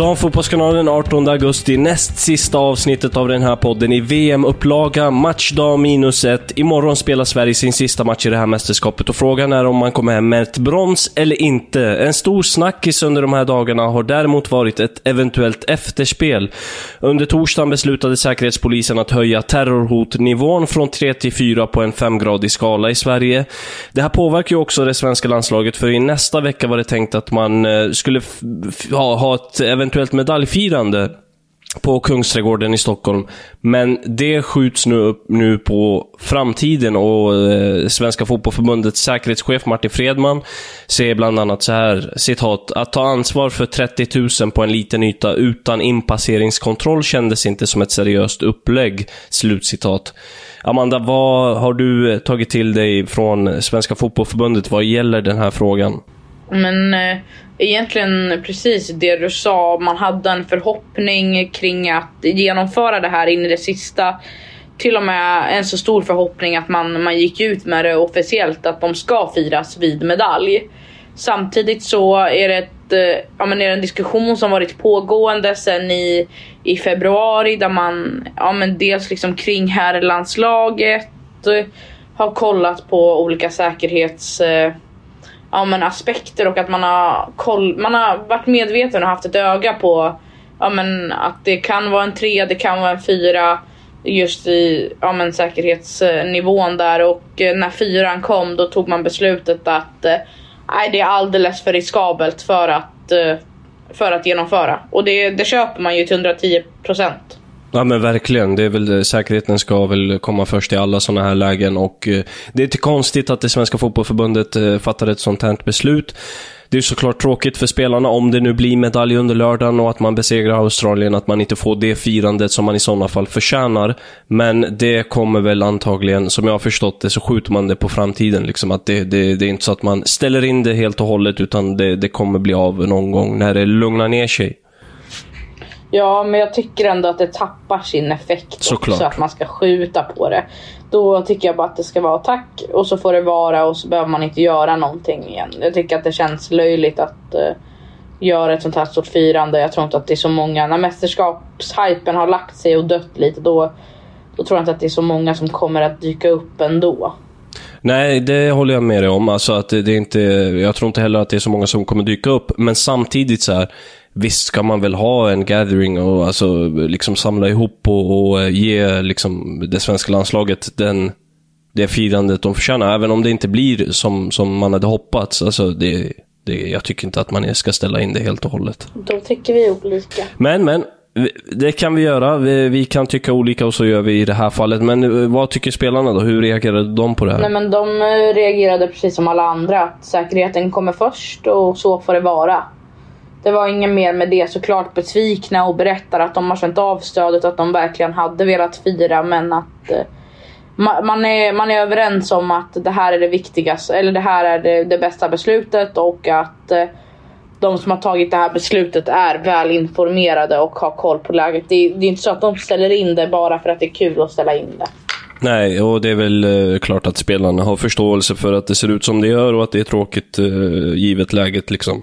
Damfotbollskanalen 18 augusti, näst sista avsnittet av den här podden i VM-upplaga, matchdag minus ett. Imorgon spelar Sverige sin sista match i det här mästerskapet och frågan är om man kommer hem med ett brons eller inte. En stor snackis under de här dagarna har däremot varit ett eventuellt efterspel. Under torsdagen beslutade Säkerhetspolisen att höja terrorhotnivån från 3 till 4 på en 5-gradig skala i Sverige. Det här påverkar ju också det svenska landslaget, för i nästa vecka var det tänkt att man eh, skulle ha ett eventuellt medaljfirande på Kungsträdgården i Stockholm. Men det skjuts nu upp nu på framtiden och eh, Svenska Fotbollförbundets säkerhetschef Martin Fredman säger bland annat så här, citat, att ta ansvar för 30 000 på en liten yta utan inpasseringskontroll kändes inte som ett seriöst upplägg. Slutcitat. Amanda, vad har du eh, tagit till dig från Svenska Fotbollförbundet vad gäller den här frågan? Men eh, egentligen precis det du sa. Man hade en förhoppning kring att genomföra det här in i det sista. Till och med en så stor förhoppning att man, man gick ut med det officiellt att de ska firas vid medalj. Samtidigt så är det, ett, eh, ja, men är det en diskussion som varit pågående sen i, i februari där man ja, men dels liksom kring herrlandslaget eh, har kollat på olika säkerhets eh, ja, men aspekter och att man har, koll, man har varit medveten och haft ett öga på ja, men att det kan vara en tre, det kan vara en fyra just i ja, men säkerhetsnivån där och eh, när fyran kom då tog man beslutet att eh, nej, det är alldeles för riskabelt för att, eh, för att genomföra och det, det köper man ju till 110 procent. Ja men verkligen. Det är väl, eh, säkerheten ska väl komma först i alla sådana här lägen och eh, det är inte konstigt att det svenska fotbollförbundet eh, fattar ett sånt här beslut. Det är såklart tråkigt för spelarna om det nu blir medalj under lördagen och att man besegrar Australien, att man inte får det firandet som man i sådana fall förtjänar. Men det kommer väl antagligen, som jag har förstått det, så skjuter man det på framtiden. Liksom att det, det, det är inte så att man ställer in det helt och hållet, utan det, det kommer bli av någon gång när det lugnar ner sig. Ja, men jag tycker ändå att det tappar sin effekt Såklart. också att man ska skjuta på det. Då tycker jag bara att det ska vara tack och så får det vara och så behöver man inte göra någonting igen. Jag tycker att det känns löjligt att uh, göra ett sånt här stort firande. Jag tror inte att det är så många, när mästerskapshypen har lagt sig och dött lite då, då tror jag inte att det är så många som kommer att dyka upp ändå. Nej, det håller jag med dig om. Alltså att det, det är inte, jag tror inte heller att det är så många som kommer dyka upp. Men samtidigt så här, visst ska man väl ha en gathering och alltså liksom samla ihop och, och eh, ge liksom det svenska landslaget den, det firandet de förtjänar. Även om det inte blir som, som man hade hoppats. Alltså det, det, jag tycker inte att man ska ställa in det helt och hållet. Då tycker vi olika. Men, men. Det kan vi göra. Vi, vi kan tycka olika och så gör vi i det här fallet. Men eh, vad tycker spelarna då? Hur reagerade de på det här? Nej men de eh, reagerade precis som alla andra. Att säkerheten kommer först och så får det vara. Det var inget mer med det. Såklart besvikna och berättar att de har känt av stödet. Att de verkligen hade velat fira men att eh, man, är, man är överens om att det här är det viktigaste. Eller det här är det, det bästa beslutet och att eh, de som har tagit det här beslutet är väl informerade och har koll på läget. Det är, det är inte så att de ställer in det bara för att det är kul att ställa in det. Nej, och det är väl eh, klart att spelarna har förståelse för att det ser ut som det gör och att det är tråkigt eh, givet läget liksom.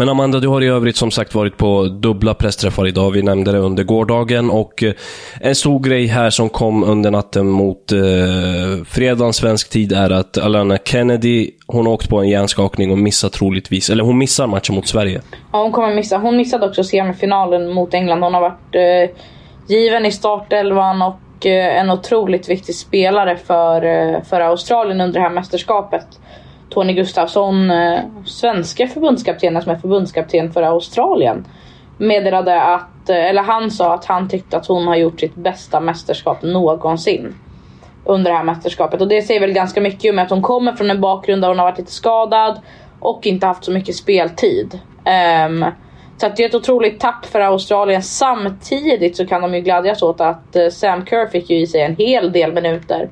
Men Amanda, du har i övrigt som sagt varit på dubbla pressträffar idag. Vi nämnde det under gårdagen och eh, en stor grej här som kom under natten mot eh, fredagen svensk tid är att Alana Kennedy, hon har åkt på en hjärnskakning och missar troligtvis, eller hon missar matchen mot Sverige. Ja, hon kommer missa. Hon missade också semifinalen mot England. Hon har varit eh, given i startelvan och eh, en otroligt viktig spelare för, eh, för Australien under det här mästerskapet. Tony Gustafsson, eh, svenska förbundskaptenen som är förbundskapten för Australien, meddelade att, eh, eller han sa att han tyckte att hon har gjort sitt bästa mästerskap någonsin under det här mästerskapet. Och det säger väl ganska mycket om att hon kommer från en bakgrund där hon har varit lite skadad och inte haft så mycket speltid. Um, så att det är ett otroligt tapp för Australien. Samtidigt så kan de ju glädjas åt att eh, Sam Kerr fick ju i sig en hel del minuter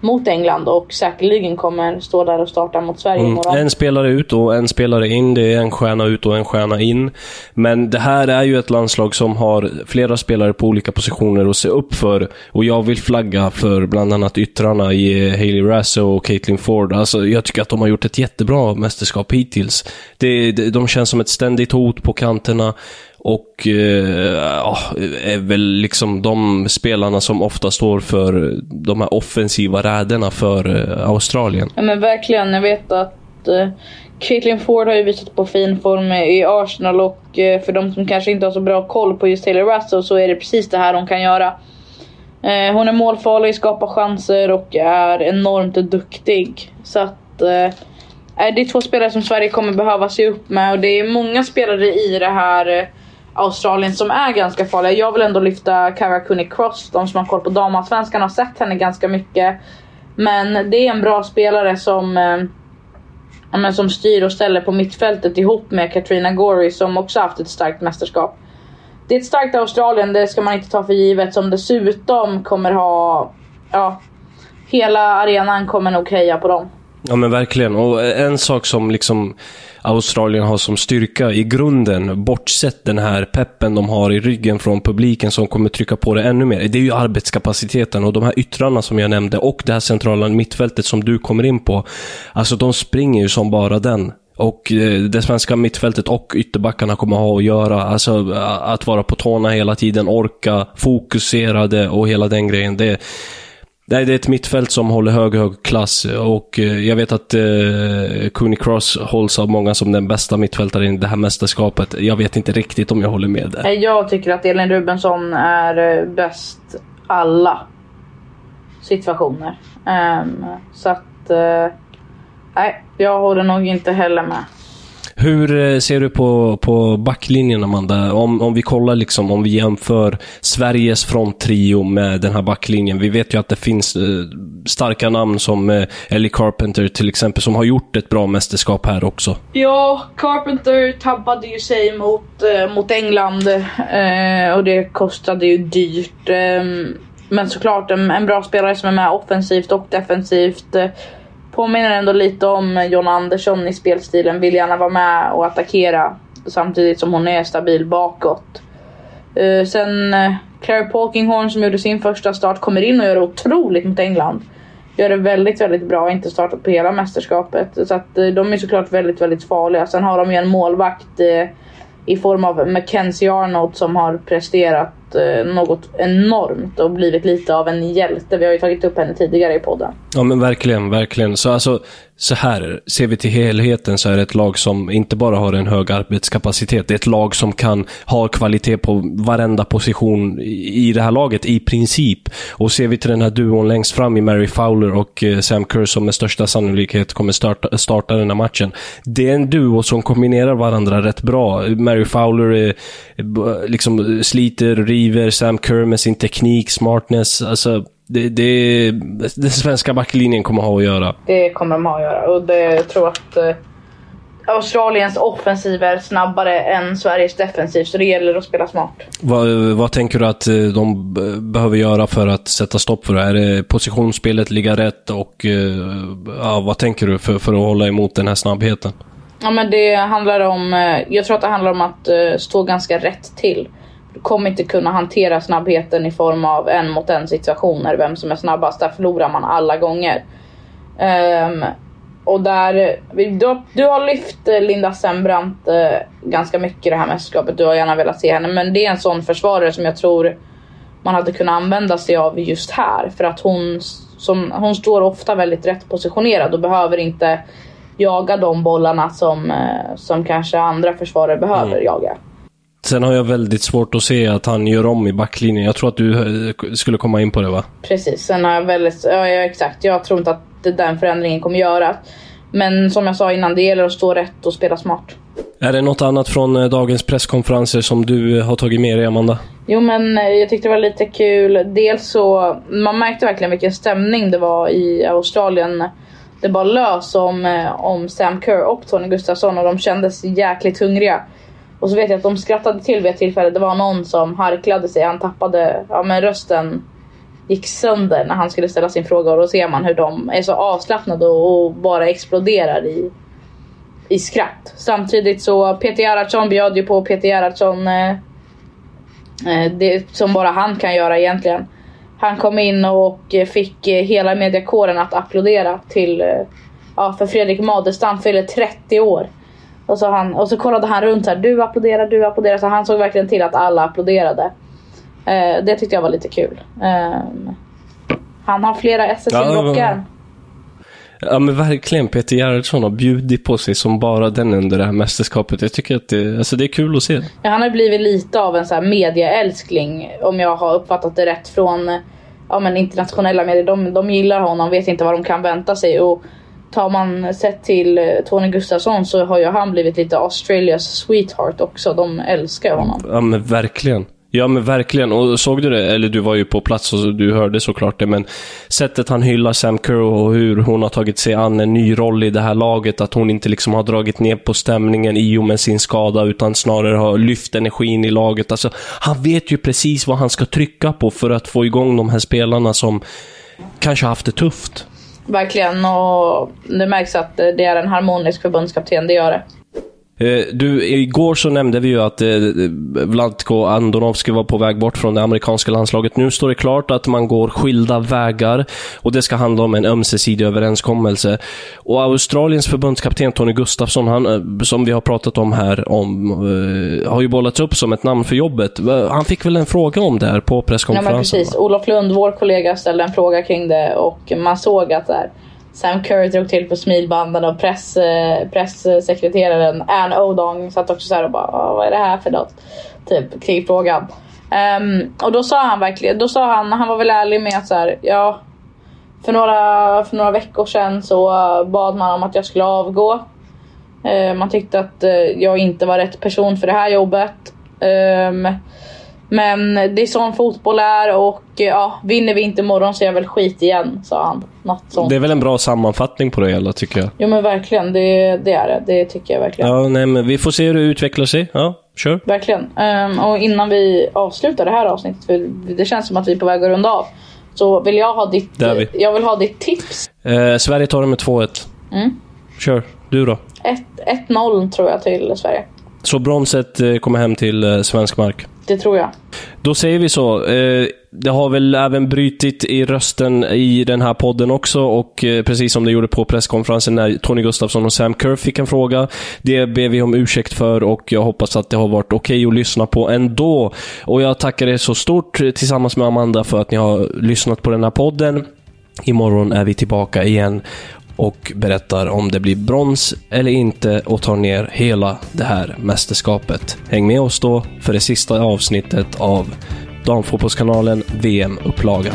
mot England och säkerligen kommer stå där och starta mot Sverige Mm. imorgon. En spelare ut och en spelare in. Det är en stjärna ut och en stjärna in. Men det här är ju ett landslag som har flera spelare på olika positioner att se upp för. Och jag vill flagga för bland annat yttrarna i Hailey Rasso och Caitlin Ford. Alltså, jag tycker att de har gjort ett jättebra mästerskap hittills. Det, de känns som ett ständigt hot på kanterna. Och eh, ja, är väl liksom de spelarna som ofta står för de här offensiva räderna för eh, Australien. Ja men verkligen. Jag vet att eh, Caitlin Ford har ju visat på fin form i Arsenal och eh, för de som kanske inte har så bra koll på just Taylor Russell så är det precis det här hon kan göra. Eh, hon är målfarlig, skapar chanser och är enormt duktig. Så att eh, eh det är två spelare som Sverige kommer behöva se upp med och det är många spelare i det här Australien som är ganska farliga. Jag vill ändå lyfta Cara Cooney Cross. De som har koll på damallsvenskan har sett henne ganska mycket. Men det är en bra spelare som, eh, men som styr och ställer på mittfältet ihop med Katrina Gorey som också haft ett starkt mästerskap. Det är ett starkt Australien, det ska man inte ta för givet. Som dessutom kommer ha... Ja, hela arenan kommer nog heja på dem. Ja men verkligen. Och en sak som liksom Australien har som styrka i grunden, bortsett den här peppen de har i ryggen från publiken som kommer trycka på det ännu mer, det är ju arbetskapaciteten och de här yttrarna som jag nämnde och det här centrala mittfältet som du kommer in på. Alltså de springer ju som bara den. Och eh, det svenska mittfältet och ytterbackarna kommer ha att göra. Alltså att vara på tårna hela tiden, orka, fokuserade och hela den grejen. Det, Nej, det är ett mittfält som håller hög, hög klass och eh, jag vet att eh, Cooney Cross hålls av många som den bästa mittfältaren i det här mästerskapet. Jag vet inte riktigt om jag håller med där. Eh, jag tycker att Elin Rubensson är eh, bäst alla situationer. Um, så att... Uh, Nej, jag håller nog inte heller med. Hur eh, ser du på, på backlinjen, Amanda? Om, om vi kollar liksom, om vi jämför Sveriges fronttrio med den här backlinjen. Vi vet ju att det finns eh, starka namn som eh, Ellie Carpenter till exempel, som har gjort ett bra mästerskap här också. Ja, Carpenter tabbade ju sig mot, eh, mot England eh, och det kostade ju dyrt. Eh, men såklart en, en bra spelare som är med offensivt och defensivt. Eh, Påminner ändå lite om John Andersson i spelstilen. Vill gärna vara med och attackera samtidigt som hon är stabil bakåt. Uh, sen uh, Claire Polkinghorn som gjorde sin första start kommer in och gör det otroligt mot England. gör det väldigt, väldigt bra. Inte startat på hela mästerskapet. Så att uh, de är såklart väldigt, väldigt farliga. Sen har de ju en målvakt i form av Mackenzie Arnold som har presterat Eh, något enormt och blivit lite av en hjälte. Vi har ju tagit upp henne tidigare i podden. Ja men verkligen, verkligen. Så alltså, så här, ser vi till helheten så är det ett lag som inte bara har en hög arbetskapacitet. Det är ett lag som kan ha kvalitet på varenda position i det här laget, i princip. Och ser vi till den här duon längst fram i Mary Fowler och eh, Sam Kerr som med största sannolikhet kommer starta, starta den här matchen. Det är en duo som kombinerar varandra rätt bra. Mary Fowler eh, är, liksom sliter, river, Sam Kerr med sin teknik, smartness. Alltså, det, det, den svenska backlinjen kommer ha att göra. Det kommer de ha att göra och det, jag tror att eh, Australiens offensiv är snabbare än Sveriges defensiv så det gäller att spela smart. Vad, vad tänker du att eh, de behöver göra för att sätta stopp för det? Är det positionsspelet ligga rätt och eh, ja, vad tänker du för, för att hålla emot den här snabbheten? Ja men det handlar om, eh, jag tror att det handlar om att stå ganska rätt till. Kommer inte kunna hantera snabbheten i form av en mot en situationer, vem som är snabbast. Där förlorar man alla gånger. Um, och där, du, du har lyft eh, Linda Sembrant uh, ganska mycket i det här mästerskapet. Du har gärna velat se henne, men det är en sån försvarare som jag tror man hade kunnat använda sig av just här. För att hon, som, hon står ofta väldigt rätt positionerad och behöver inte jaga de bollarna som, uh, som kanske andra försvarare behöver mm. jaga. Sen har jag väldigt svårt att se att han gör om i backlinjen. Jag tror att du eh, skulle komma in på det va? Precis, sen har jag väldigt, ja, ja exakt. Jag tror inte att den förändringen kommer göra. Men som jag sa innan, det gäller att stå rätt och spela smart. Är det något annat från eh, dagens presskonferenser som du eh, har tagit med dig, Amanda? Jo, men jag tyckte det var lite kul. Dels så, man märkte verkligen vilken stämning det var i Australien. Det bara lös om, om Sam Kerr och Tony Gustafsson och de kändes jäkligt hungriga. Och så vet jag att de skrattade till vid ett tillfälle. Det var någon som harklade sig. Han tappade, ja men rösten gick sönder när han skulle ställa sin fråga. Och då ser man hur de är så avslappnade och bara exploderar i, i skratt. Samtidigt så Peter Gerhardsson bjöd ju på Peter Gerhardsson. Eh, eh, det som bara han kan göra egentligen. Han kom in och fick eh, hela mediakåren att applådera till, eh, ja för Fredrik Madestam fyller 30 år. Och så, han, och så kollade han runt här. Du applåderar, du applåderar. Så han såg verkligen till att alla applåderade. Eh, det tyckte jag var lite kul. Eh, han har flera SS ja, i rockar. Ja men verkligen, Peter Gerhardsson har bjudit på sig som bara den under det här mästerskapet. Jag tycker att det, alltså det är kul att se. Ja, han har blivit lite av en så här mediaälskling om jag har uppfattat det rätt från ja, men internationella medier. De, de gillar honom, vet inte vad de kan vänta sig. Och tar man sett till eh, Tony Gustafsson så har ju han blivit lite Australias sweetheart också. De älskar honom. Ja men verkligen. Ja men verkligen. Och såg du det? Eller du var ju på plats och du hörde såklart det. Men sättet han hyllar Sam Kerr och hur hon har tagit sig an en ny roll i det här laget. Att hon inte liksom har dragit ner på stämningen i och med sin skada. Utan snarare har lyft energin i laget. Alltså, han vet ju precis vad han ska trycka på för att få igång de här spelarna som kanske haft det tufft. Verkligen och det märks att det är en harmonisk förbundskapten, det gör det. Eh, du, igår så nämnde vi ju att eh, Vladko Andonovski var på väg bort från det amerikanska landslaget. Nu står det klart att man går skilda vägar och det ska handla om en ömsesidig överenskommelse. Och Australiens förbundskapten Tony Gustafsson, han, eh, som vi har pratat om här, om, har ju bollats upp som ett namn för jobbet. Han fick väl en fråga om det här på presskonferensen? Ja, men precis. Olof Lund, vår kollega, ställde en fråga kring det och man såg att där, Sam Kerr drog till på smilbanden och press, eh, presssekreteraren Ann Odong satt också såhär och bara ah, vad är det här för något? Typ kring frågan. Um, ehm, och då sa han verkligen, då sa han, han var väl ärlig med att så här, ja för några, för några veckor sedan så bad man om att jag skulle avgå. Uh, man tyckte att uh, jag inte var rätt person för det här jobbet. Um, men det är sån fotboll är och ja, vinner vi inte imorgon så är jag väl skit igen, sa han. Något sånt. Det är väl en bra sammanfattning på det hela, tycker jag. Jo men verkligen, det, det är det. Det tycker jag verkligen. Ja, nej men vi får se hur det utvecklar sig. Ja, kör. Verkligen. Um, och innan vi avslutar det här avsnittet, för det känns som att vi är på väg att runda av. Så vill jag ha ditt, jag vill ha ditt tips. Eh, Sverige tar det med 2-1. Mm. Kör. Du då? 1-0 tror jag till Sverige. Så bronset eh, kommer hem till eh, svensk mark? Det tror jag. Då säger vi så. Eh, det har väl även brytit i rösten i den här podden också och precis som det gjorde på presskonferensen när Tony Gustafsson och Sam Kerr fick en fråga. Det ber vi om ursäkt för och jag hoppas att det har varit okej okay att lyssna på ändå. Och jag tackar er så stort tillsammans med Amanda för att ni har lyssnat på den här podden. Imorgon är vi tillbaka igen och berättar om det blir brons eller inte och tar ner hela det här mästerskapet. Häng med oss då för det sista avsnittet av Damfotbollskanalen VM-upplagan.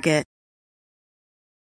Target.